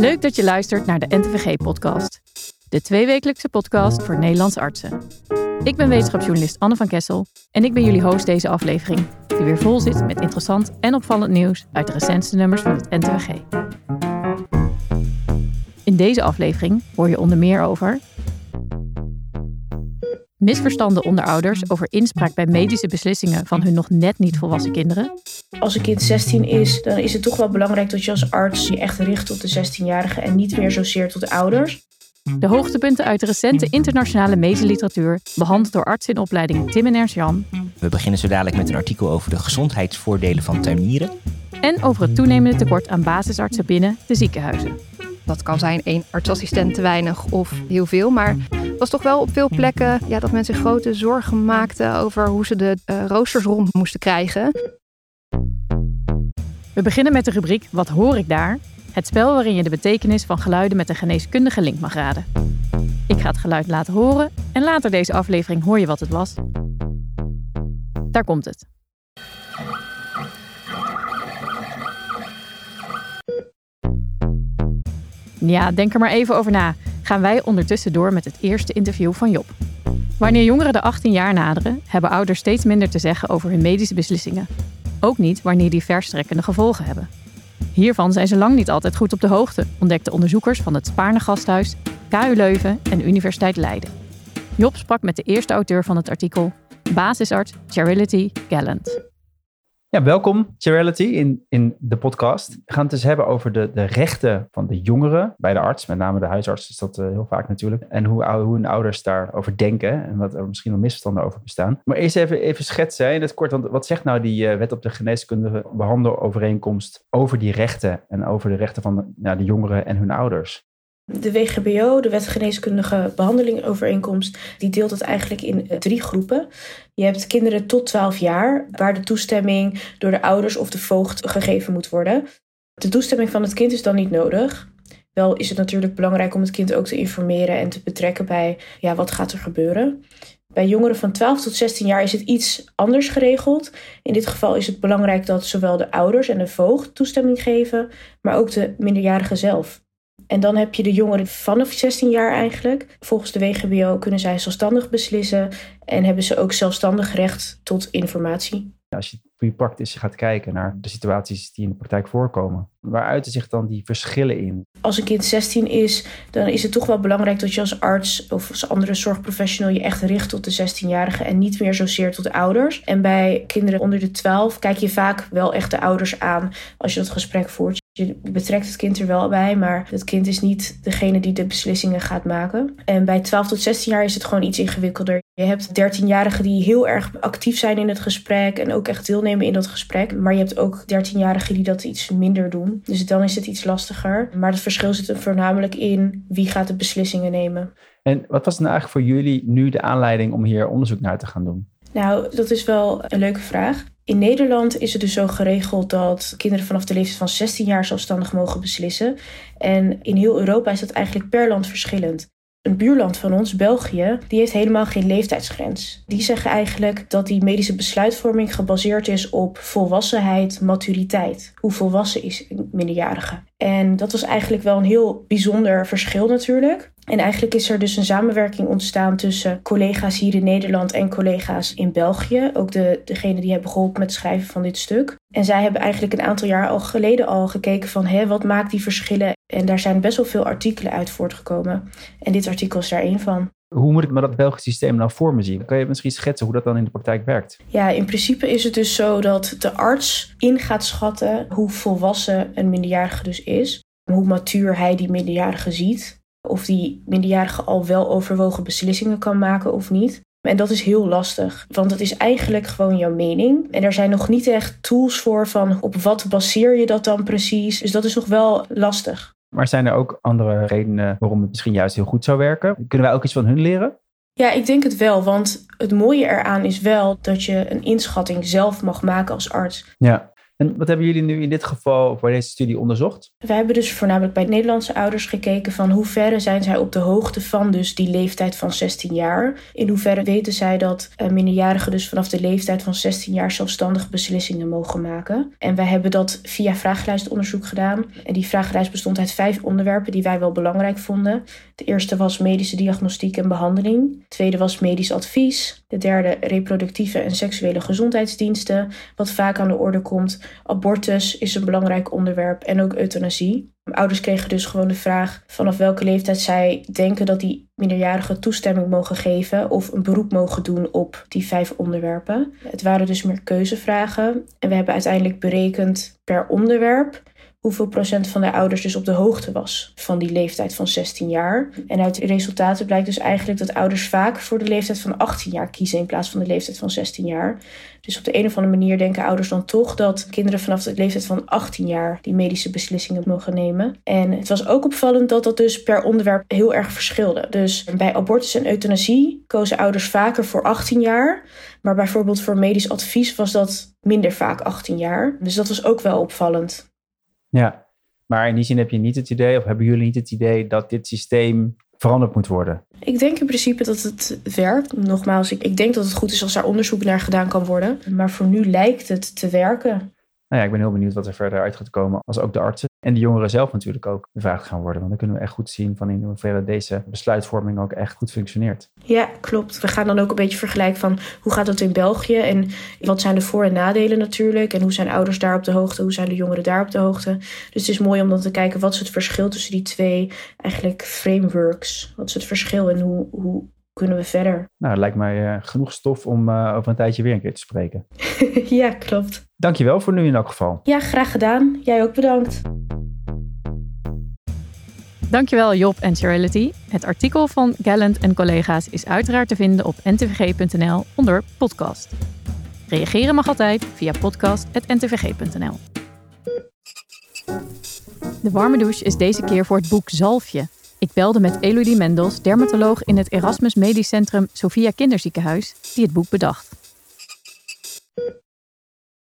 Leuk dat je luistert naar de NTVG-podcast. De tweewekelijkse podcast voor Nederlandse artsen. Ik ben wetenschapsjournalist Anne van Kessel en ik ben jullie host deze aflevering, die weer vol zit met interessant en opvallend nieuws uit de recentste nummers van het NTVG. In deze aflevering hoor je onder meer over misverstanden onder ouders over inspraak bij medische beslissingen van hun nog net niet volwassen kinderen. Als een kind 16 is, dan is het toch wel belangrijk dat je als arts je echt richt op de 16-jarige en niet meer zozeer tot de ouders. De hoogtepunten uit de recente internationale medische literatuur, behandeld door artsen in opleiding Tim en Ernst Jan. We beginnen zo dadelijk met een artikel over de gezondheidsvoordelen van tuinieren. En over het toenemende tekort aan basisartsen binnen de ziekenhuizen. Dat kan zijn één artsassistent te weinig of heel veel. Maar het was toch wel op veel plekken ja, dat mensen grote zorgen maakten over hoe ze de uh, roosters rond moesten krijgen. We beginnen met de rubriek Wat hoor ik daar? Het spel waarin je de betekenis van geluiden met een geneeskundige link mag raden. Ik ga het geluid laten horen en later deze aflevering hoor je wat het was. Daar komt het. Ja, denk er maar even over na. Gaan wij ondertussen door met het eerste interview van Job. Wanneer jongeren de 18 jaar naderen, hebben ouders steeds minder te zeggen over hun medische beslissingen. Ook niet wanneer die verstrekkende gevolgen hebben. Hiervan zijn ze lang niet altijd goed op de hoogte, ontdekten onderzoekers van het Spaarne Gasthuis, KU Leuven en Universiteit Leiden. Job sprak met de eerste auteur van het artikel, basisarts Charity Gallant. Ja, welkom Charity in, in de podcast. We gaan het dus hebben over de, de rechten van de jongeren bij de arts. Met name de huisarts is dat uh, heel vaak natuurlijk. En hoe, hoe hun ouders daarover denken. En wat er misschien wel misverstanden over bestaan. Maar eerst even, even schetsen in het kort. Want wat zegt nou die uh, wet op de geneeskundige behandelovereenkomst over die rechten. En over de rechten van nou, de jongeren en hun ouders? De WGBO, de Wet Geneeskundige Behandelingovereenkomst, die deelt het eigenlijk in eh, drie groepen. Je hebt kinderen tot 12 jaar, waar de toestemming door de ouders of de voogd gegeven moet worden. De toestemming van het kind is dan niet nodig. Wel is het natuurlijk belangrijk om het kind ook te informeren en te betrekken bij ja, wat gaat er gebeuren. Bij jongeren van 12 tot 16 jaar is het iets anders geregeld. In dit geval is het belangrijk dat zowel de ouders en de voogd toestemming geven, maar ook de minderjarige zelf. En dan heb je de jongeren vanaf 16 jaar eigenlijk. Volgens de WGBO kunnen zij zelfstandig beslissen en hebben ze ook zelfstandig recht tot informatie. Als je puur praktisch gaat kijken naar de situaties die in de praktijk voorkomen, waar uiten zich dan die verschillen in? Als een kind 16 is, dan is het toch wel belangrijk dat je als arts of als andere zorgprofessional je echt richt tot de 16-jarige en niet meer zozeer tot de ouders. En bij kinderen onder de 12 kijk je vaak wel echt de ouders aan als je dat gesprek voert. Je betrekt het kind er wel bij, maar het kind is niet degene die de beslissingen gaat maken. En bij 12 tot 16 jaar is het gewoon iets ingewikkelder. Je hebt 13-jarigen die heel erg actief zijn in het gesprek en ook echt deelnemen in dat gesprek. Maar je hebt ook 13-jarigen die dat iets minder doen. Dus dan is het iets lastiger. Maar het verschil zit er voornamelijk in wie gaat de beslissingen nemen. En wat was nou eigenlijk voor jullie nu de aanleiding om hier onderzoek naar te gaan doen? Nou, dat is wel een leuke vraag. In Nederland is het dus zo geregeld dat kinderen vanaf de leeftijd van 16 jaar zelfstandig mogen beslissen. En in heel Europa is dat eigenlijk per land verschillend. Een buurland van ons, België, die heeft helemaal geen leeftijdsgrens. Die zeggen eigenlijk dat die medische besluitvorming gebaseerd is op volwassenheid, maturiteit. Hoe volwassen is een minderjarige? En dat was eigenlijk wel een heel bijzonder verschil natuurlijk. En eigenlijk is er dus een samenwerking ontstaan tussen collega's hier in Nederland en collega's in België. Ook de, degene die hebben geholpen met het schrijven van dit stuk. En zij hebben eigenlijk een aantal jaar al geleden al gekeken van hé, wat maakt die verschillen. En daar zijn best wel veel artikelen uit voortgekomen. En dit artikel is daar één van. Hoe moet ik me dat Belgische systeem nou voor me zien? Kan je misschien schetsen hoe dat dan in de praktijk werkt? Ja, in principe is het dus zo dat de arts in gaat schatten hoe volwassen een minderjarige dus is. Hoe matuur hij die minderjarige ziet. Of die minderjarige al wel overwogen beslissingen kan maken of niet. En dat is heel lastig, want het is eigenlijk gewoon jouw mening. En er zijn nog niet echt tools voor van op wat baseer je dat dan precies. Dus dat is nog wel lastig. Maar zijn er ook andere redenen waarom het misschien juist heel goed zou werken? Kunnen wij ook iets van hun leren? Ja, ik denk het wel. Want het mooie eraan is wel dat je een inschatting zelf mag maken als arts. Ja, En wat hebben jullie nu in dit geval bij deze studie onderzocht? We hebben dus voornamelijk bij Nederlandse ouders gekeken van hoe verre zijn zij op de hoogte van dus die leeftijd van 16 jaar. In hoeverre weten zij dat uh, minderjarigen dus vanaf de leeftijd van 16 jaar zelfstandig beslissingen mogen maken. En wij hebben dat via vragenlijstonderzoek gedaan. En die vragenlijst bestond uit vijf onderwerpen die wij wel belangrijk vonden. De eerste was medische diagnostiek en behandeling. De tweede was medisch advies. De derde reproductieve en seksuele gezondheidsdiensten, wat vaak aan de orde komt. Abortus is een belangrijk onderwerp en ook euthanasie. Ouders kregen dus gewoon de vraag vanaf welke leeftijd zij denken dat die minderjarigen toestemming mogen geven of een beroep mogen doen op die vijf onderwerpen. Het waren dus meer keuzevragen en we hebben uiteindelijk berekend per onderwerp hoeveel procent van de ouders dus op de hoogte was van die leeftijd van 16 jaar. En uit de resultaten blijkt dus eigenlijk dat ouders vaak voor de leeftijd van 18 jaar kiezen in plaats van de leeftijd van 16 jaar. Dus op de een of andere manier denken ouders dan toch dat kinderen vanaf de leeftijd van 18 jaar die medische beslissingen mogen nemen. En het was ook opvallend dat dat dus per onderwerp heel erg verschilde. Dus bij abortus en euthanasie kozen ouders vaker voor 18 jaar. Maar bijvoorbeeld voor medisch advies was dat minder vaak 18 jaar. Dus dat was ook wel opvallend. Ja, maar in die zin heb je niet het idee, of hebben jullie niet het idee dat dit systeem veranderd moet worden? Ik denk in principe dat het werkt. Nogmaals, ik, ik denk dat het goed is als daar onderzoek naar gedaan kan worden. Maar voor nu lijkt het te werken. Nou ja, ik ben heel benieuwd wat er verder uit gaat komen als ook de artsen en de jongeren zelf natuurlijk ook bevraagd gaan worden. Want dan kunnen we echt goed zien van in hoeverre deze besluitvorming ook echt goed functioneert. Ja, klopt. We gaan dan ook een beetje vergelijken van hoe gaat het in België en wat zijn de voor- en nadelen natuurlijk. En hoe zijn ouders daar op de hoogte, hoe zijn de jongeren daar op de hoogte. Dus het is mooi om dan te kijken wat is het verschil tussen die twee eigenlijk frameworks. Wat is het verschil en hoe, hoe kunnen we verder? Nou, het lijkt mij uh, genoeg stof om uh, over een tijdje weer een keer te spreken. ja, klopt. Dankjewel voor nu in elk geval. Ja, graag gedaan. Jij ook bedankt. Dankjewel Job en Charity. Het artikel van Gallant en collega's is uiteraard te vinden op ntvg.nl onder podcast. Reageren mag altijd via podcast.ntvg.nl. De warme douche is deze keer voor het boek Zalfje. Ik belde met Elodie Mendels, dermatoloog in het Erasmus Medisch Centrum Sophia Kinderziekenhuis, die het boek bedacht.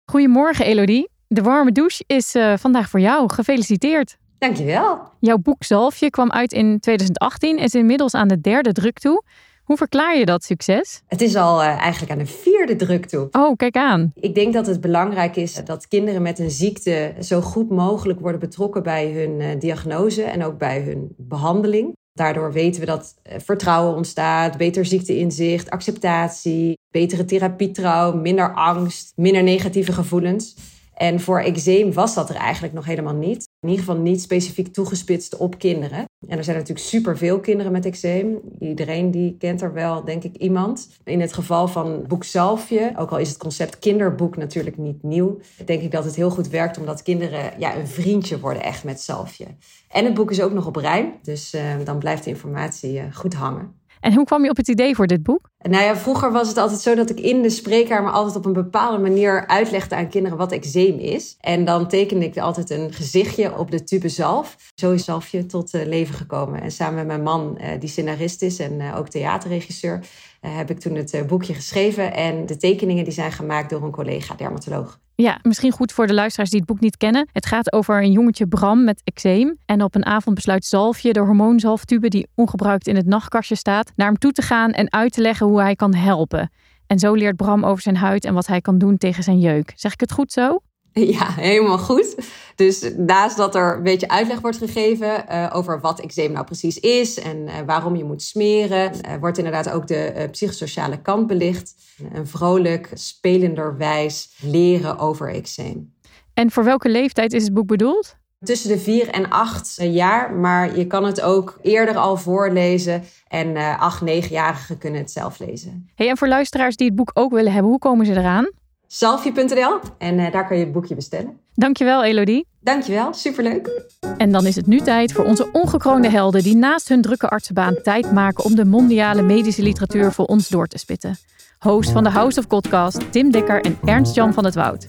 Goedemorgen Elodie. De warme douche is uh, vandaag voor jou. Gefeliciteerd. Dankjewel. Jouw boek Zalfje kwam uit in 2018 en is inmiddels aan de derde druk toe. Hoe verklaar je dat succes? Het is al uh, eigenlijk aan de vierde druk toe. Oh, kijk aan. Ik denk dat het belangrijk is dat kinderen met een ziekte zo goed mogelijk worden betrokken bij hun uh, diagnose en ook bij hun behandeling. Daardoor weten we dat vertrouwen ontstaat, beter ziekteinzicht, acceptatie, betere therapietrouw, minder angst, minder negatieve gevoelens. En voor eczeem was dat er eigenlijk nog helemaal niet. In ieder geval niet specifiek toegespitst op kinderen. En er zijn natuurlijk superveel kinderen met eczeem. Iedereen die kent er wel, denk ik, iemand. In het geval van boek Zalfje, ook al is het concept kinderboek natuurlijk niet nieuw, denk ik dat het heel goed werkt omdat kinderen ja, een vriendje worden echt met Zalfje. En het boek is ook nog op rijm, dus uh, dan blijft de informatie uh, goed hangen. En hoe kwam je op het idee voor dit boek? Nou ja, vroeger was het altijd zo dat ik in de spreekkamer altijd op een bepaalde manier uitlegde aan kinderen wat eczeem is. En dan tekende ik altijd een gezichtje op de tube zalf. Zo is zalfje tot leven gekomen. En samen met mijn man, die scenarist is en ook theaterregisseur, heb ik toen het boekje geschreven. En de tekeningen die zijn gemaakt door een collega dermatoloog. Ja, misschien goed voor de luisteraars die het boek niet kennen. Het gaat over een jongetje Bram met eczeem. En op een avond besluit Zalfje, de hormoonzalftube die ongebruikt in het nachtkastje staat, naar hem toe te gaan en uit te leggen hoe hij kan helpen. En zo leert Bram over zijn huid en wat hij kan doen tegen zijn jeuk. Zeg ik het goed zo? Ja, helemaal goed. Dus naast dat er een beetje uitleg wordt gegeven uh, over wat eczeem nou precies is en uh, waarom je moet smeren, uh, wordt inderdaad ook de psychosociale kant belicht. Een vrolijk, spelenderwijs leren over eczeem. En voor welke leeftijd is het boek bedoeld? Tussen de vier en acht jaar, maar je kan het ook eerder al voorlezen. En acht, negenjarigen kunnen het zelf lezen. Hey, en voor luisteraars die het boek ook willen hebben, hoe komen ze eraan? Salfje.nl en uh, daar kan je het boekje bestellen. Dankjewel Elodie. Dankjewel, superleuk. En dan is het nu tijd voor onze ongekroonde helden die naast hun drukke artsenbaan tijd maken om de mondiale medische literatuur voor ons door te spitten. Host van de House of Podcast, Tim Dekker en Ernst-Jan van het Woud.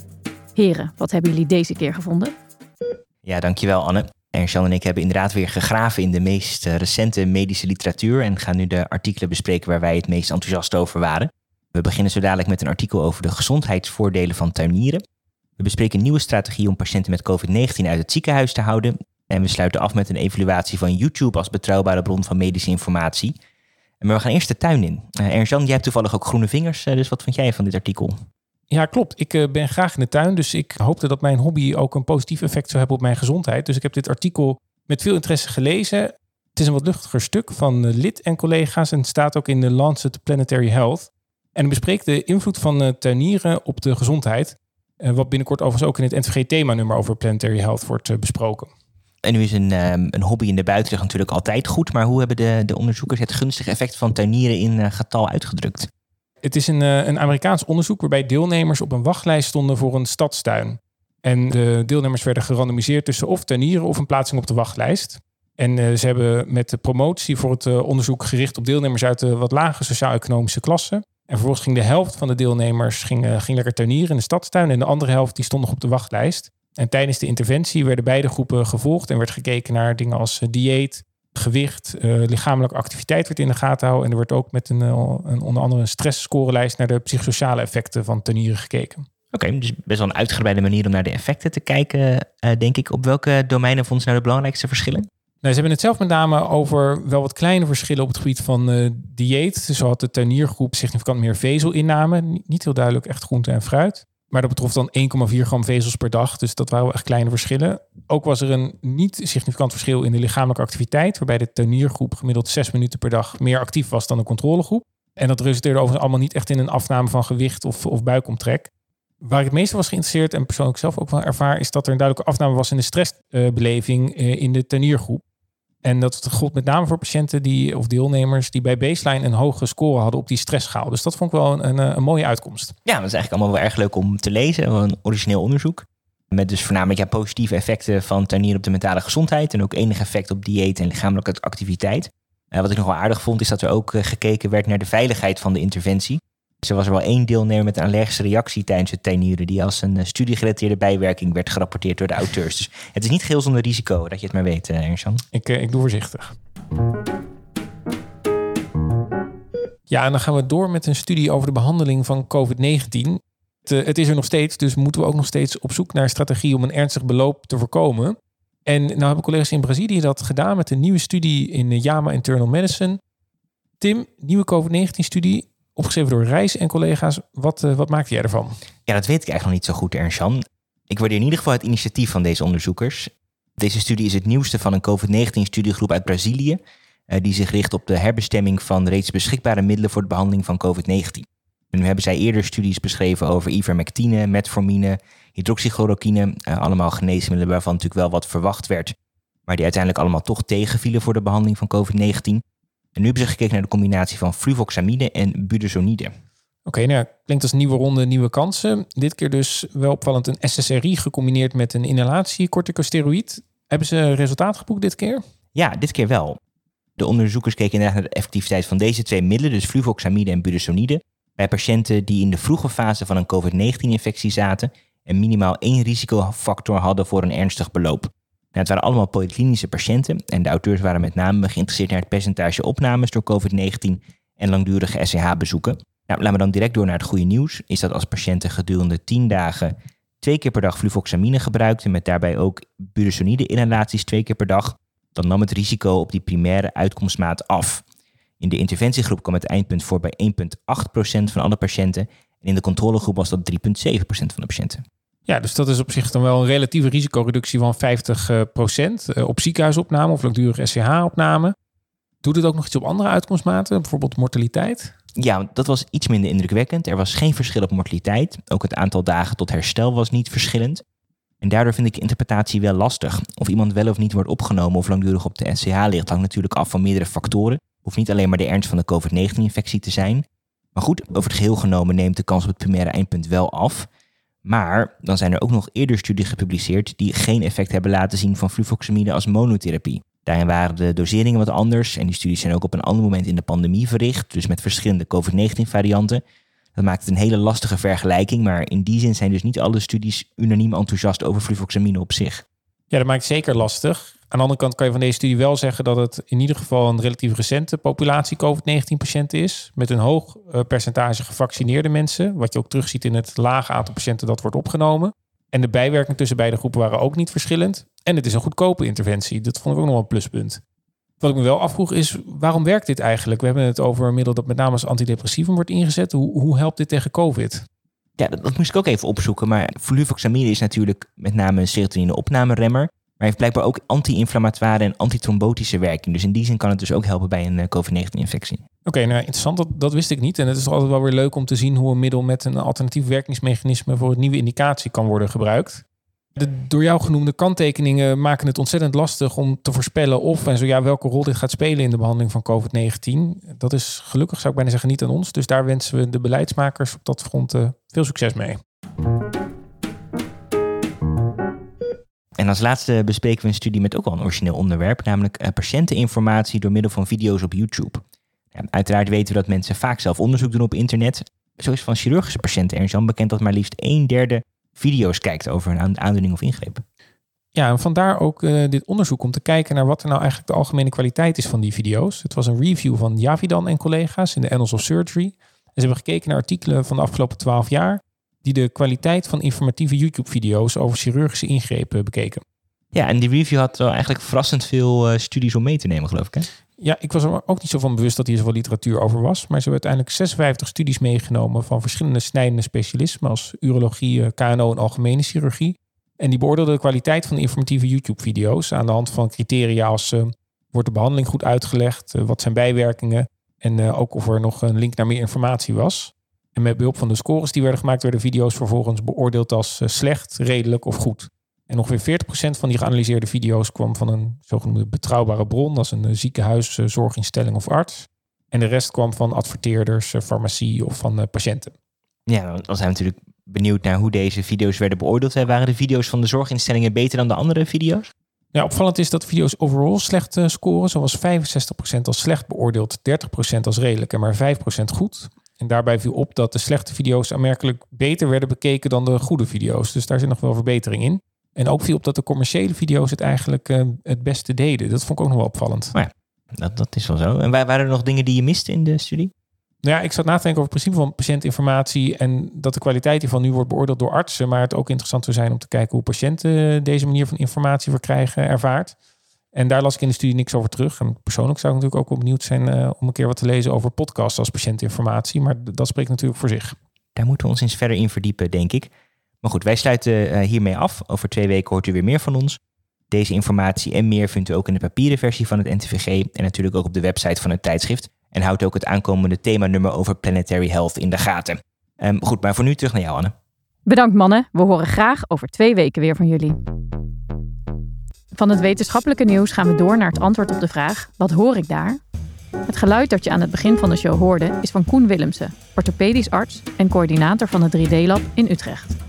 Heren, wat hebben jullie deze keer gevonden? Ja, dankjewel Anne. Ernst-Jan en ik hebben inderdaad weer gegraven in de meest recente medische literatuur en gaan nu de artikelen bespreken waar wij het meest enthousiast over waren. We beginnen zo dadelijk met een artikel over de gezondheidsvoordelen van tuinieren. We bespreken een nieuwe strategie om patiënten met COVID-19 uit het ziekenhuis te houden. En we sluiten af met een evaluatie van YouTube als betrouwbare bron van medische informatie. Maar we gaan eerst de tuin in. Uh, Ernst-Jan, jij hebt toevallig ook groene vingers, dus wat vind jij van dit artikel? Ja, klopt. Ik uh, ben graag in de tuin, dus ik hoopte dat mijn hobby ook een positief effect zou hebben op mijn gezondheid. Dus ik heb dit artikel met veel interesse gelezen. Het is een wat luchtiger stuk van lid en collega's en staat ook in de Lancet Planetary Health. En bespreekt de invloed van uh, tuinieren op de gezondheid. wat binnenkort overigens ook in het NVG-themanummer over Planetary Health wordt besproken. En nu is een, um, een hobby in de buitenlucht natuurlijk altijd goed, maar hoe hebben de, de onderzoekers het gunstige effect van tuinieren in getal uitgedrukt? Het is een, eh, een Amerikaans onderzoek waarbij deelnemers op een wachtlijst stonden voor een stadstuin. En de deelnemers werden gerandomiseerd tussen of tuinieren of een plaatsing op de wachtlijst. En ze hebben met de promotie voor het onderzoek gericht op deelnemers uit de wat lage sociaal-economische klassen. En vervolgens ging de helft van de deelnemers ging, uh, ging lekker tuinieren in de stadstuin. En de andere helft die stond nog op de wachtlijst. En tijdens de interventie werden beide groepen gevolgd en werd gekeken naar dingen als dieet, gewicht, uh, lichamelijke activiteit werd in de gaten houden. En er werd ook met een, eh, een onder andere een stressscorelijst naar de psychosociale effecten van tenieren gekeken. Oké, dus best wel een uitgebreide manier om naar de effecten te kijken, denk ik. Op welke domeinen vonden ze nou de belangrijkste verschillen? Nou, ze hebben het zelf met name over wel wat kleine verschillen op het gebied van uh, dieet. Zo had de tuiniergroep significant meer vezelinname. Niet heel duidelijk echt groente en fruit. Maar dat betrof dan 1,4 gram vezels per dag. Dus dat waren wel echt kleine verschillen. Ook was er een niet significant verschil in de lichamelijke activiteit. Waarbij de tuiniergroep gemiddeld 6 minuten per dag meer actief was dan de controlegroep. En dat resulteerde overigens allemaal niet echt in een afname van gewicht of, of buikomtrek. Waar ik het meeste was geïnteresseerd en persoonlijk zelf ook wel ervaar, is dat er een duidelijke afname was in de stressbeleving uh, in de tuiniergroep. En dat gold met name voor patiënten die, of deelnemers die bij baseline een hoge score hadden op die stressschaal. Dus dat vond ik wel een, een, een mooie uitkomst. Ja, dat is eigenlijk allemaal wel erg leuk om te lezen. Een origineel onderzoek. Met dus voornamelijk ja, positieve effecten van tuinieren op de mentale gezondheid. En ook enig effect op dieet en lichamelijke activiteit. Uh, wat ik nog wel aardig vond, is dat er ook gekeken werd naar de veiligheid van de interventie. Er was er wel één deelnemer met een allergische reactie tijdens het tuinieren, die als een uh, studiegerelateerde bijwerking werd gerapporteerd door de auteurs. Dus het is niet geheel zonder risico, dat je het maar weet, uh, Ernst Ik, ik doe voorzichtig. Ja, en dan gaan we door met een studie over de behandeling van COVID-19. Het, het, is er nog steeds, dus moeten we ook nog steeds op zoek naar strategie om een ernstig beloop te voorkomen. En nou hebben collega's in Brazilië dat gedaan met een nieuwe studie in JAMA Internal Medicine. Tim, nieuwe COVID-19-studie opgeschreven door Reis en collega's. Wat, uh, wat maakte jij ervan? Ja, dat weet ik eigenlijk nog niet zo goed, Ernst-Jan. Ik waardeer in ieder geval het initiatief van deze onderzoekers. Deze studie is het nieuwste van een COVID-19-studiegroep uit Brazilië, uh, die zich richt op de herbestemming van reeds beschikbare middelen voor de behandeling van COVID-19. En nu hebben zij eerder studies beschreven over ivermectine, metformine, hydroxychloroquine, uh, allemaal geneesmiddelen waarvan natuurlijk wel wat verwacht werd, maar die uiteindelijk allemaal toch tegenvielen voor de behandeling van COVID-19. En nu hebben ze gekeken naar de combinatie van fluvoxamide en budesonide. Oké, okay, nou klinkt als nieuwe ronde, nieuwe kansen. Dit keer dus wel opvallend een SSRI gecombineerd met een inhalatie corticosteroïd. Hebben ze resultaat geboekt dit keer? Ja, dit keer wel. De onderzoekers keken inderdaad naar de effectiviteit van deze twee middelen, dus fluvoxamide en budesonide, bij patiënten die in de vroege fase van een COVID-19-infectie zaten en minimaal één risicofactor hadden voor een ernstig beloop. Nou, het waren allemaal polyklinische patiënten en de auteurs waren met name geïnteresseerd naar het percentage opnames door COVID-19 en langdurige SCH-bezoeken. Nou, laten we dan direct door naar het goede nieuws. Is dat als patiënten gedurende 10 dagen twee keer per dag fluvoxamine gebruikten, met daarbij ook budesonide-inhalaties twee keer per dag, dan nam het risico op die primaire uitkomstmaat af. In de interventiegroep kwam het eindpunt voor bij 1,8% van alle patiënten en in de controlegroep was dat 3,7% van de patiënten. Ja, dus dat is op zich dan wel een relatieve risicoreductie van 50 uh, procent uh, op ziekenhuisopname of langdurige SCH-opname. Doet het ook nog iets op andere uitkomstmaten, bijvoorbeeld mortaliteit? Ja, dat was iets minder indrukwekkend. Er was geen verschil op mortaliteit. Ook het aantal dagen tot herstel was niet verschillend. En daardoor vind ik interpretatie wel lastig. Of iemand wel of niet wordt opgenomen of langdurig op de SCH ligt, hangt natuurlijk af van meerdere factoren. Hoeft niet alleen maar de ernst van de COVID-19-infectie te zijn. Maar goed, over het geheel genomen neemt de kans op het primaire eindpunt wel af. Maar dan zijn er ook nog eerder studies gepubliceerd die geen effect hebben laten zien van fluvoxamide als monotherapie. Daarin waren de doseringen wat anders en die studies zijn ook op een ander moment in de pandemie verricht, dus met verschillende COVID-19 varianten. Dat maakt het een hele lastige vergelijking, maar in die zin zijn dus niet alle studies unaniem enthousiast over fluvoxamine op zich. Ja, dat maakt zeker lastig. Aan de andere kant kan je van deze studie wel zeggen dat het in ieder geval een relatief recente populatie COVID-19-patiënten is. Met een hoog uh, percentage gevaccineerde mensen. Wat je ook terugziet in het lage aantal patiënten dat wordt opgenomen. En de bijwerkingen tussen beide groepen waren ook niet verschillend. En het is een goedkope interventie. Dat vond ik ook nog een pluspunt. Wat ik me wel afvroeg is, waarom werkt dit eigenlijk? We hebben het over een middel dat met name als antidepressivum wordt ingezet. Hoe, hoe helpt dit tegen COVID? Ja, dat, moest ik ook even opzoeken. Maar fluvoxamine is natuurlijk met name een serotonine-opnameremmer. Maar heeft blijkbaar ook anti-inflammatoire en antitrombotische werking. Dus in die zin kan het dus ook helpen bij een eh, COVID-19-infectie. Oké, nou interessant, dat, dat wist ik niet. En het is altijd wel weer leuk om te zien hoe een middel met een alternatief werkingsmechanisme voor een nieuwe indicatie kan worden gebruikt. De door jou genoemde kanttekeningen maken het ontzettend lastig om te voorspellen of en zo ja, welke rol dit gaat spelen in de behandeling van COVID-19. Dat is gelukkig, zou ik bijna zeggen, niet aan ons. Dus daar wensen we de beleidsmakers op dat front uh, veel succes mee. En als laatste bespreken we een studie met ook wel een origineel onderwerp, namelijk uh, patiënteninformatie door middel van video's op YouTube. Uiteraard weten we dat mensen vaak zelf onderzoek doen op internet. Zo is van chirurgische patiënten er bekend dat maar liefst een derde video's kijkt over een aandoening of ingrepen. Ja, en vandaar ook uh, dit onderzoek om te kijken naar wat er nou eigenlijk de algemene kwaliteit is van die video's. Het was een review van Javidan en collega's in de Annals of Surgery. En ze hebben gekeken naar artikelen van de afgelopen twaalf jaar die de kwaliteit van informatieve YouTube-video's over chirurgische ingrepen bekeken. Ja, en die review had wel eigenlijk verrassend veel uh, studies om mee te nemen, geloof ik. Hè? Ja, ik was er ook niet zo van bewust dat hier zoveel literatuur over was. Maar ze hebben uiteindelijk 56 studies meegenomen van verschillende snijdende specialismen als urologie, eh, KNO en algemene chirurgie. En die beoordeelden de kwaliteit van de informatieve YouTube-video's aan de hand van criteria als uh, wordt de behandeling goed uitgelegd, uh, wat zijn bijwerkingen en ook of er nog een link naar meer informatie was. En met behulp van de scores die werden gemaakt, werden video's vervolgens beoordeeld als slecht, redelijk of goed. En ongeveer 40% van die geanalyseerde video's kwam van een zogenoemde betrouwbare bron, als een ziekenhuis, zorginstelling of arts. En de rest kwam van adverteerders, farmacie of van patiënten. Ja, dan zijn we natuurlijk benieuwd naar hoe deze video's werden beoordeeld. Waren de video's van de zorginstellingen beter dan de andere video's? Ja, opvallend is dat video's overal slecht scoren. Zo was 65% als slecht beoordeeld, 30% als redelijk en maar 5% goed. En daarbij viel op dat de slechte video's aanmerkelijk beter werden bekeken dan de goede video's. Dus daar zit nog wel verbetering in. En ook viel op dat de commerciële video's het eigenlijk uh, het beste deden. Dat vond ik ook nog wel opvallend. Maar ja, dat, dat is wel zo. En waren er nog dingen die je miste in de studie? Nou ja, ik zat na te denken over het principe van patiëntinformatie en dat de kwaliteit hiervan nu wordt beoordeeld door artsen, maar het ook interessant zou zijn om te kijken hoe patiënten deze manier van informatie verkrijgen ervaart. En daar las ik in de studie niks over terug. En persoonlijk zou ik natuurlijk ook wel benieuwd zijn uh, om een keer wat te lezen over podcasts als patiëntinformatie, maar dat spreekt natuurlijk voor zich. Daar moeten we ons eens verder in verdiepen, denk ik. Maar goed, wij sluiten uh, hiermee af. Over twee weken hoort u weer meer van ons. Deze informatie en meer vindt u ook in de papieren versie van het NTVG en natuurlijk ook op de website van het tijdschrift. En houdt ook het aankomende themanummer over planetary health in de gaten. Um, goed, maar voor nu terug naar jou, Anne. Bedankt, mannen. We horen graag over twee weken weer van jullie. Van het wetenschappelijke nieuws gaan we door naar het antwoord op de vraag: wat hoor ik daar? Het geluid dat je aan het begin van de show hoorde is van Koen Willemsen, orthopedisch arts en coördinator van het 3D-lab in Utrecht.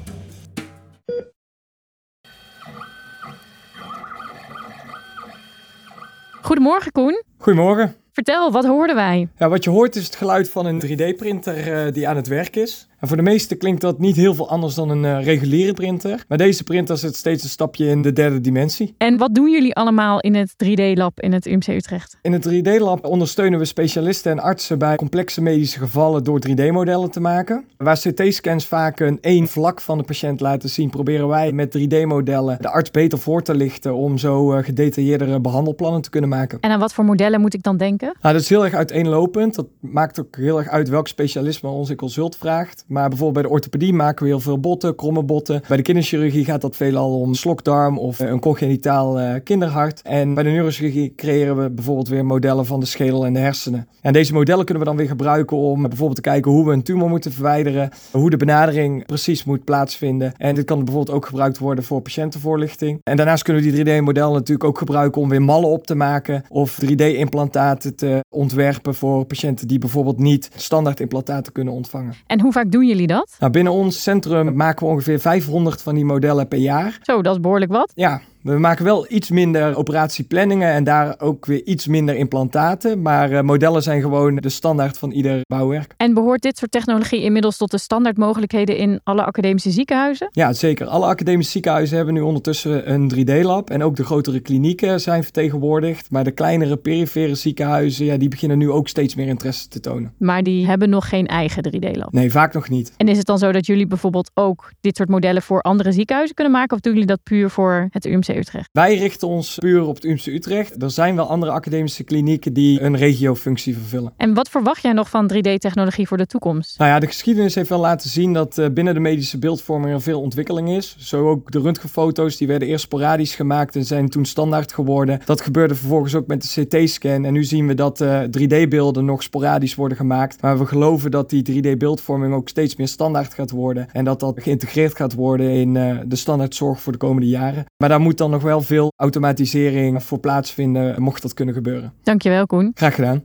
Goedemorgen, Koen. Goedemorgen. Vertel, wat hoorden wij? Ja, wat je hoort is het geluid van een 3D-printer uh, die aan het werk is. En voor de meesten klinkt dat niet heel veel anders dan een uh, reguliere printer. Maar deze printer zit steeds een stapje in de derde dimensie. En wat doen jullie allemaal in het 3D-lab in het UMC Utrecht? In het 3D-lab ondersteunen we specialisten en artsen bij complexe medische gevallen door 3D-modellen te maken. Waar CT-scans vaak een één vlak van de patiënt laten zien, proberen wij met 3D-modellen de arts beter voor te lichten om zo uh, gedetailleerdere behandelplannen te kunnen maken. En aan wat voor modellen moet ik dan denken? Nou, dat is heel erg uiteenlopend. Dat maakt ook heel erg uit welk specialisme onze consult vraagt. Maar bijvoorbeeld bij de orthopedie maken we heel veel botten, kromme botten. Bij de kinderchirurgie gaat dat veelal om slokdarm of een congenitaal uh, kinderhart. En bij de neurochirurgie creëren we bijvoorbeeld weer modellen van de schedel en de hersenen. En deze modellen kunnen we dan weer gebruiken om bijvoorbeeld te kijken hoe we een tumor moeten verwijderen, hoe de benadering precies moet plaatsvinden. En dit kan bijvoorbeeld ook gebruikt worden voor patiëntenvoorlichting. En daarnaast kunnen we die 3D-modellen natuurlijk ook gebruiken om weer mallen op te maken of 3D-implantaten te ontwerpen voor patiënten die bijvoorbeeld niet standaard implantaten kunnen ontvangen. En hoe vaak doen jullie dat? Nou, binnen ons centrum maken we ongeveer 500 van die modellen per jaar. Zo, dat is behoorlijk wat. Ja, We maken wel iets minder operatieplanningen en daar ook weer iets minder implantaten. Maar uh, modellen zijn gewoon de standaard van ieder bouwwerk. En behoort dit soort technologie inmiddels tot de standaardmogelijkheden in alle academische ziekenhuizen? Ja, zeker. Alle academische ziekenhuizen hebben nu ondertussen een 3D-lab. En ook de grotere klinieken zijn vertegenwoordigd. Maar de kleinere perifere ziekenhuizen, ja, die beginnen nu ook steeds meer interesse te tonen. Maar die hebben nog geen eigen 3D-lab? Nee, vaak nog niet. En is het dan zo dat jullie bijvoorbeeld ook dit soort modellen voor andere ziekenhuizen kunnen maken? Of doen jullie dat puur voor het UMC Utrecht? Wij richten ons puur op het UMC Utrecht. Er zijn wel andere academische klinieken die een regiofunctie vervullen. En wat verwacht jij nog van 3D-technologie voor de toekomst? Nou ja, de geschiedenis heeft wel laten zien dat uh, binnen de medische beeldvorming er veel ontwikkeling is. Zo ook de röntgenfoto's, die werden eerst sporadisch gemaakt en zijn toen standaard geworden. Dat gebeurde vervolgens ook met de CT-scan. En nu zien we dat uh, 3D-beelden nog sporadisch worden gemaakt. Maar we geloven dat die 3D-beeldvorming ook steeds meer standaard gaat worden. En dat dat geïntegreerd gaat worden in uh, de standaardzorg voor de komende jaren. Maar daar moet dan nog wel veel automatisering voor plaatsvinden, mocht dat kunnen gebeuren. Dankjewel, Koen. Graag gedaan.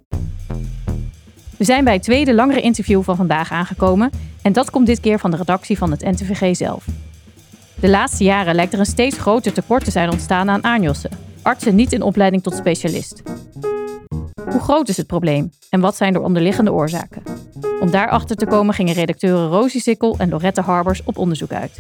We zijn bij het tweede langere interview van vandaag aangekomen. En dat komt dit keer van de redactie van het NTVG zelf. De laatste jaren lijkt er een steeds groter tekort te zijn ontstaan aan aanjossen. Artsen niet in opleiding tot specialist. Hoe groot is het probleem en wat zijn de onderliggende oorzaken? Om daarachter te komen gingen redacteuren Rosie Sikkel en Lorette Harbers op onderzoek uit.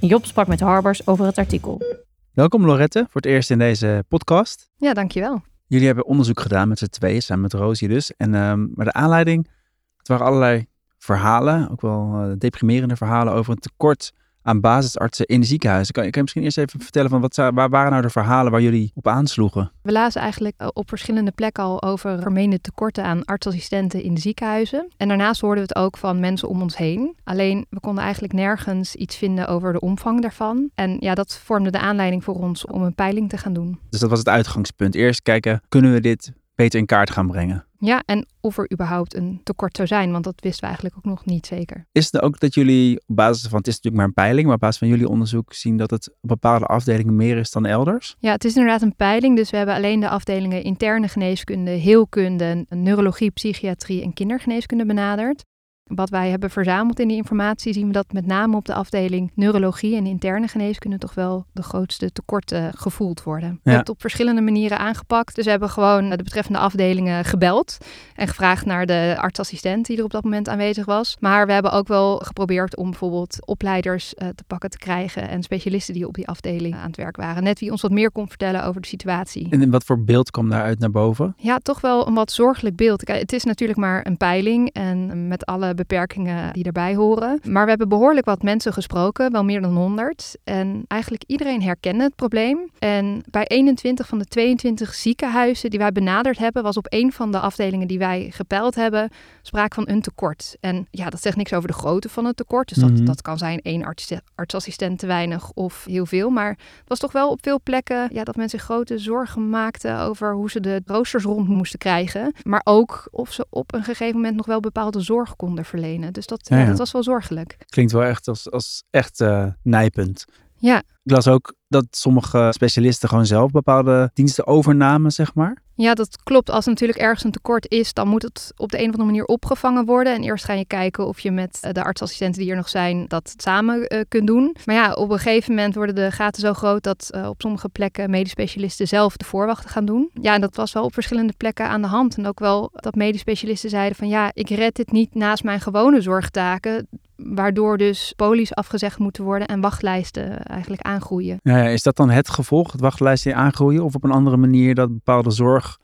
En Job sprak met Harbers over het artikel. Welkom Lorette, voor het eerst in deze podcast. Ja, dankjewel. Jullie hebben onderzoek gedaan met z'n tweeën, samen met Rosie dus. En, um, maar de aanleiding, het waren allerlei verhalen, ook wel uh, deprimerende verhalen over een tekort aan basisartsen in de ziekenhuizen. Kan, kan je misschien eerst even vertellen van wat, waar waren nou de verhalen waar jullie op aansloegen? We lazen eigenlijk eh, op verschillende plekken al over vermeende tekorten aan artsassistenten in de ziekenhuizen. En daarnaast hoorden we het ook van mensen om ons heen. Alleen we konden eigenlijk nergens iets vinden over de omvang daarvan. En ja, dat vormde de aanleiding voor ons om een peiling te gaan doen. Dus dat was het uitgangspunt. Eerst kijken, kunnen we dit beter in kaart gaan brengen? Ja, en of er überhaupt een tekort zou zijn, want dat wisten we eigenlijk ook nog niet zeker. Is het ook dat jullie op basis van, het is natuurlijk maar een peiling, maar op basis van jullie onderzoek zien dat het op bepaalde afdelingen meer is dan elders? Ja, het is inderdaad een peiling, dus we hebben alleen de afdelingen interne geneeskunde, heelkunde, neurologie, psychiatrie en kindergeneeskunde benaderd. Wat wij hebben verzameld in die informatie, zien we dat met name op de afdeling neurologie en interne geneeskunde toch wel de grootste tekorten gevoeld worden. We hebben het op verschillende manieren aangepakt. Dus we hebben gewoon de betreffende afdelingen gebeld en gevraagd naar de artsassistent die er op dat moment aanwezig was. Maar we hebben ook wel geprobeerd om bijvoorbeeld opleiders uh, te pakken te krijgen en specialisten die op die afdeling aan het werk waren. Net wie ons wat meer kon vertellen over de situatie. En in wat voor beeld kwam daaruit naar boven? Ja, toch wel een wat zorgelijk beeld. Kijk, het is natuurlijk maar een peiling en met alle beperkingen die daarbij horen. Maar we hebben behoorlijk wat mensen gesproken, wel meer dan 100. En eigenlijk iedereen herkende het probleem. En bij 21 van de 22 ziekenhuizen die wij benaderd hebben, was op een van de afdelingen die wij gepeild hebben, sprake van een tekort. En ja, dat zegt niks over de grootte van het tekort. Dus dat, mm -hmm. dat kan zijn één arts, artsassistent te weinig of heel veel. Maar het was toch wel op veel plekken ja, dat mensen grote zorgen maakten over hoe ze de roosters rond moesten krijgen. Maar ook of ze op een gegeven moment nog wel bepaalde zorg konden verlenen. Dus dat, ja, ja. dat was wel zorgelijk. Klinkt wel echt als, als echt uh, nijpend. Ja. Ik las ook dat sommige specialisten gewoon zelf bepaalde diensten overnamen, zeg maar. Ja, dat klopt. Als er natuurlijk ergens een tekort is, dan moet het op de een of andere manier opgevangen worden. En eerst ga je kijken of je met de artsassistenten die er nog zijn, dat samen uh, kunt doen. Maar ja, op een gegeven moment worden de gaten zo groot dat uh, op sommige plekken medisch specialisten zelf de voorwachten gaan doen. Ja, en dat was wel op verschillende plekken aan de hand. En ook wel dat medisch specialisten zeiden van ja, ik red dit niet naast mijn gewone zorgtaken. Waardoor dus polies afgezegd moeten worden en wachtlijsten eigenlijk aangroeien. Ja, is dat dan het gevolg, het wachtlijsten aangroeien? Of op een andere manier dat bepaalde zorg,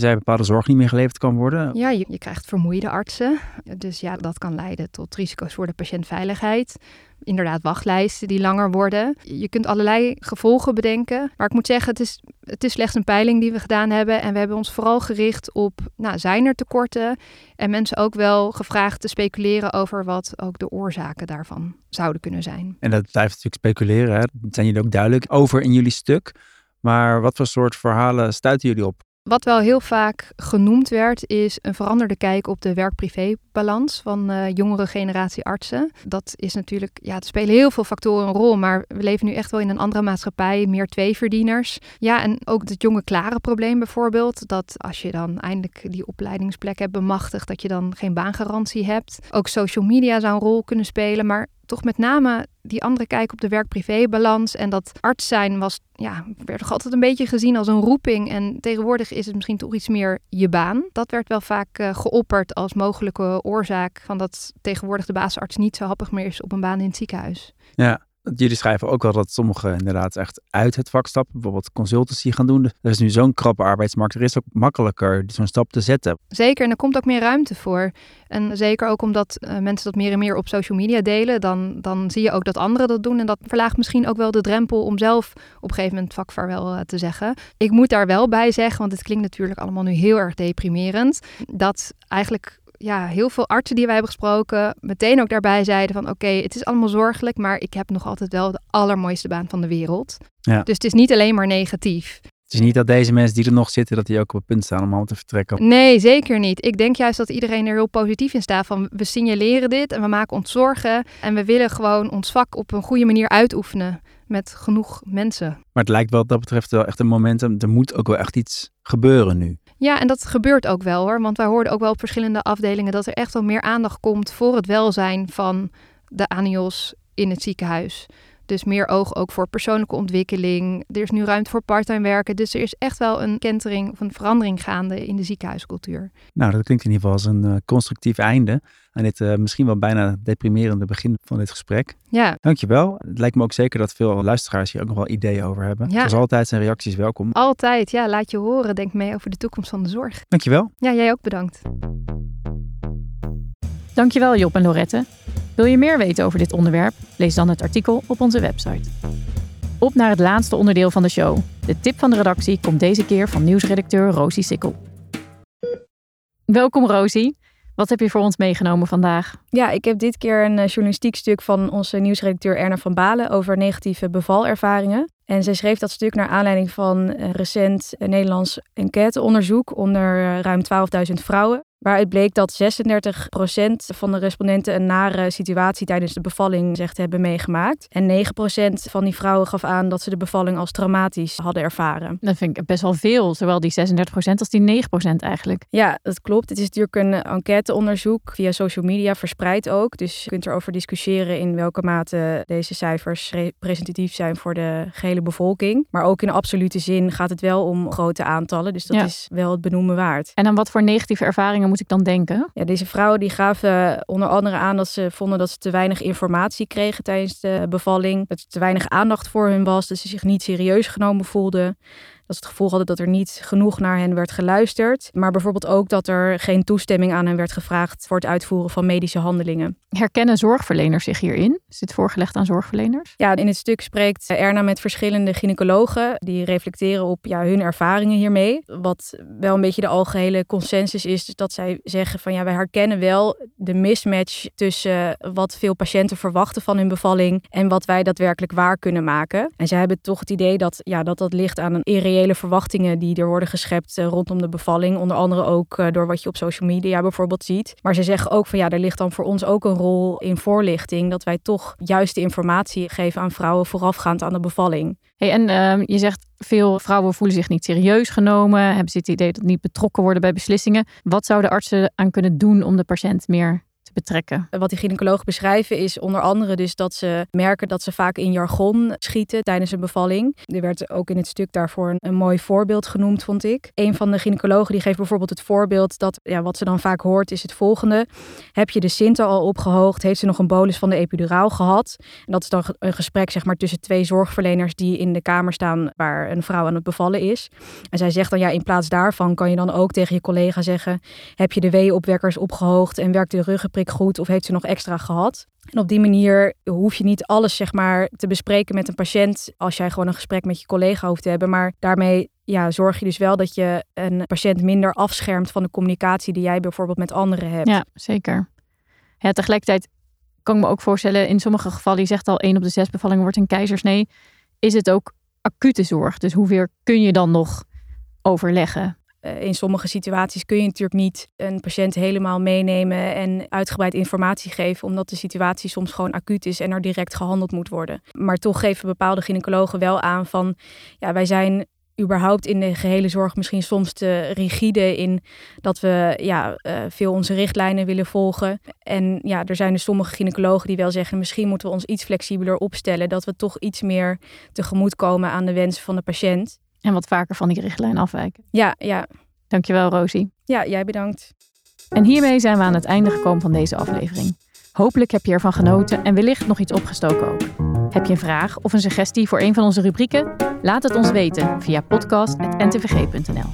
zij bepaalde zorg niet meer geleverd kan worden? Ja, je, je krijgt vermoeide artsen. Dus ja, dat kan leiden tot risico's voor de patiëntveiligheid. Inderdaad, wachtlijsten die langer worden. Je kunt allerlei gevolgen bedenken. Maar ik moet zeggen, het is, het is slechts een peiling die we gedaan hebben. En we hebben ons vooral gericht op, nou, zijn er tekorten? En mensen ook wel gevraagd te speculeren over wat ook de oorzaken daarvan zouden kunnen zijn. En dat blijft natuurlijk speculeren. Hè? Dat zijn jullie ook duidelijk over in jullie stuk. Maar wat voor soort verhalen stuiten jullie op? Wat wel heel vaak genoemd werd, is een veranderde kijk op de werk-privé-balans van uh, jongere generatie artsen. Dat is natuurlijk, ja, er spelen heel veel factoren een rol, maar we leven nu echt wel in een andere maatschappij, meer tweeverdieners. Ja, en ook het jonge klare probleem bijvoorbeeld, dat als je dan eindelijk die opleidingsplek hebt bemachtigd, dat je dan geen baangarantie hebt. Ook social media zou een rol kunnen spelen, maar toch met name die andere kijk op de werk-privé-balans. En dat arts zijn was, ja, werd toch altijd een beetje gezien als een roeping. En tegenwoordig is het misschien toch iets meer je baan. Dat werd wel vaak uh, geopperd als mogelijke oorzaak van dat tegenwoordig de basisarts niet zo happig meer is op een baan in het ziekenhuis. Ja, Jullie schrijven ook wel dat sommigen inderdaad echt uit het vak stappen, bijvoorbeeld consultancy gaan doen. Er is nu zo'n krappe arbeidsmarkt, er is ook makkelijker zo'n stap te zetten. Zeker, en er komt ook meer ruimte voor. En zeker ook omdat uh, mensen dat meer en meer op social media delen, dan, dan zie je ook dat anderen dat doen. En dat verlaagt misschien ook wel de drempel om zelf op een gegeven moment vakvaarwel uh, te zeggen. Ik moet daar wel bij zeggen, want het klinkt natuurlijk allemaal nu heel erg deprimerend, dat eigenlijk ja, heel veel artsen die wij hebben gesproken meteen ook daarbij zeiden van oké, het is allemaal zorgelijk, maar ik heb nog altijd wel de allermooiste baan van de wereld. Ja. Dus het is niet alleen maar negatief. Het is niet dat deze mensen die er nog zitten, dat die ook op het punt staan om allemaal te vertrekken. Nee, zeker niet. Ik denk juist dat iedereen er heel positief in staat van we signaleren dit en we maken ons zorgen en we willen gewoon ons vak op een goede manier uitoefenen met genoeg mensen. Maar het lijkt wel wat dat betreft wel echt een momentum. Er moet ook wel echt iets gebeuren nu. Ja, en dat gebeurt ook wel hoor. Want wij hoorden ook wel op verschillende afdelingen dat er echt wel meer aandacht komt voor het welzijn van de ANIOS in het ziekenhuis. Dus meer oog ook voor persoonlijke ontwikkeling. Er is nu ruimte voor parttime werken. Dus er is echt wel een kentering of een verandering gaande in de ziekenhuiscultuur. Nou, dat klinkt in ieder geval als een uh, constructief einde aan dit uh, misschien wel bijna deprimerende begin van dit gesprek. Ja. Dankjewel. Het lijkt me ook zeker dat veel luisteraars hier ook nog wel ideeën over hebben. Ja. Zoals altijd zijn reacties welkom. Altijd, ja. Laat je horen. Denk mee over de toekomst van de zorg. Dankjewel. Ja, jij ook bedankt. Dankjewel Job en Lorette. Wil je meer weten over dit onderwerp? Lees dan het artikel op onze website. Op naar het laatste onderdeel van de show. De tip van de redactie komt deze keer van nieuwsredacteur Rosie Sikkel. Welkom Rosie. Wat heb je voor ons meegenomen vandaag? Ja, ik heb dit keer een eh, journalistiek stuk van onze nieuwsredacteur Erna van Balen over negatieve bevalervaringen. En zij schreef dat stuk naar aanleiding van een recent Nederlands enquêteonderzoek onder eh, ruim 12.000 vrouwen. Waaruit bleek dat 36% van de respondenten een nare situatie tijdens de bevalling zegt hebben meegemaakt. En 9% van die vrouwen gaf aan dat ze de bevalling als traumatisch hadden ervaren. Dat vind ik best wel veel, zowel die 36% als die 9% eigenlijk. Ja, dat klopt. Het is natuurlijk een enquêteonderzoek via social media verspreid ook. Dus je kunt erover discussiëren in welke mate deze cijfers representatief zijn voor de gehele bevolking. Maar ook in absolute zin gaat het wel om grote aantallen. Dus dat is wel het benoemen waard. En dan wat voor negatieve ervaringen moet ik dan denken? Ja, deze vrouwen die gaven onder andere aan dat ze vonden dat ze te weinig informatie kregen tijdens de bevalling. Dat er te weinig aandacht voor hun was, dat ze zich niet serieus genomen voelden. Dat ze het gevoel hadden dat er niet genoeg naar hen werd geluisterd. Maar bijvoorbeeld ook dat er geen toestemming aan hen werd gevraagd voor het uitvoeren van medische handelingen. Herkennen zorgverleners zich hierin? Is dit voorgelegd aan zorgverleners? Ja, in het stuk spreekt Erna met verschillende gynaecologen die reflecteren op ja, hun ervaringen hiermee. Wat wel een beetje de algehele consensus is, dat zij zeggen van ja, wij herkennen wel de mismatch tussen wat veel patiënten verwachten van hun bevalling en wat wij daadwerkelijk waar kunnen maken. En zij hebben toch het idee dat ja, dat, dat ligt aan een irreële reële verwachtingen die er worden geschept eh, rondom de bevalling. Onder andere ook eh, door wat je op social media bijvoorbeeld ziet. Maar ze zeggen ook van ja, er ligt dan voor ons ook een rol in voorlichting. Dat wij toch juiste informatie geven aan vrouwen voorafgaand aan de bevalling. Hey, en uh, je zegt veel vrouwen voelen zich niet serieus genomen. Hebben ze het idee dat niet betrokken worden bij beslissingen. Wat zouden artsen aan kunnen doen om de patiënt meer betrekken. Wat die gynaecologen beschrijven is onder andere dus dat ze merken dat ze vaak in jargon schieten tijdens een bevalling. Er werd ook in het stuk daarvoor een, mooi voorbeeld genoemd, vond ik. Een van de gynaecologen die geeft bijvoorbeeld het voorbeeld dat ja, wat ze dan vaak hoort is het volgende. Heb je de Sinter al opgehoogd? Heeft ze nog een bolus van de epiduraal gehad? En dat is dan een gesprek zeg maar, tussen twee zorgverleners die in de kamer staan waar een vrouw aan het bevallen is. En zij zegt dan ja, in plaats daarvan kan je dan ook tegen je collega zeggen: heb je de weeënopwekkers opgehoogd en werkt de ruggenprik goed of heeft ze nog extra gehad? En op die manier hoef je niet alles zeg maar, te bespreken met een patiënt als jij gewoon een gesprek met je collega hoeft te hebben. Maar daarmee ja, zorg je dus wel dat je een patiënt minder afschermt van de communicatie die jij bijvoorbeeld met anderen hebt. Ja, zeker. Ja, tegelijkertijd kan ik me ook voorstellen, in sommige gevallen, je zegt al één op de zes bevallingen wordt een keizersnee, is het ook acute zorg. Dus hoeveel kun je dan nog overleggen? Eh, in sommige situaties kun je natuurlijk niet een patiënt helemaal meenemen en uitgebreid informatie geven, omdat de situatie soms gewoon acuut is en er direct gehandeld moet worden. Maar toch geven bepaalde gynaecologen wel aan van, ja, wij zijn überhaupt in de gehele zorg misschien soms te rigide in dat we ja, uh, veel onze richtlijnen willen volgen. En ja, er zijn dus sommige gynaecologen die wel zeggen, misschien moeten we ons iets flexibeler opstellen, dat we toch iets meer tegemoet komen aan de wensen van de patiënt. En wat vaker van die richtlijn afwijken. Ja, ja. Dankjewel, Rosie. Ja, jij bedankt. En hiermee zijn we aan het einde gekomen van deze aflevering. Hopelijk heb je ervan genoten en wellicht nog iets opgestoken ook. Heb je een vraag of een suggestie voor een van onze rubrieken? Laat het ons weten via podcast.ntvg.nl.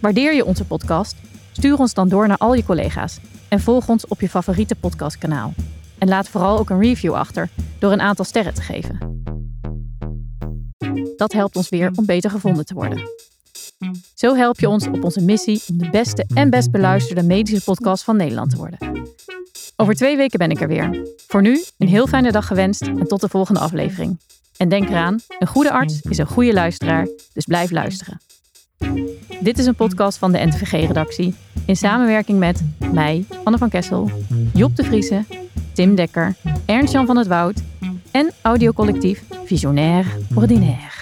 Waardeer je onze podcast? Stuur ons dan door naar al je collega's en volg ons op je favoriete podcastkanaal. En laat vooral ook een review achter door een aantal sterren te geven. Dat helpt ons weer om beter gevonden te worden. Zo help je ons op onze missie om de beste en best beluisterde medische podcast van Nederland te worden. Over twee weken ben ik er weer. Voor nu een heel fijne dag gewenst en tot de volgende aflevering. En denk eraan, een goede arts is een goede luisteraar, dus blijf luisteren. Dit is een podcast van de NTVG-redactie in samenwerking met mij, Anne van Kessel, Job de Vriese, Tim Dekker, Ernst-Jan van het Woud en audiocollectief Visionair Ordinaire.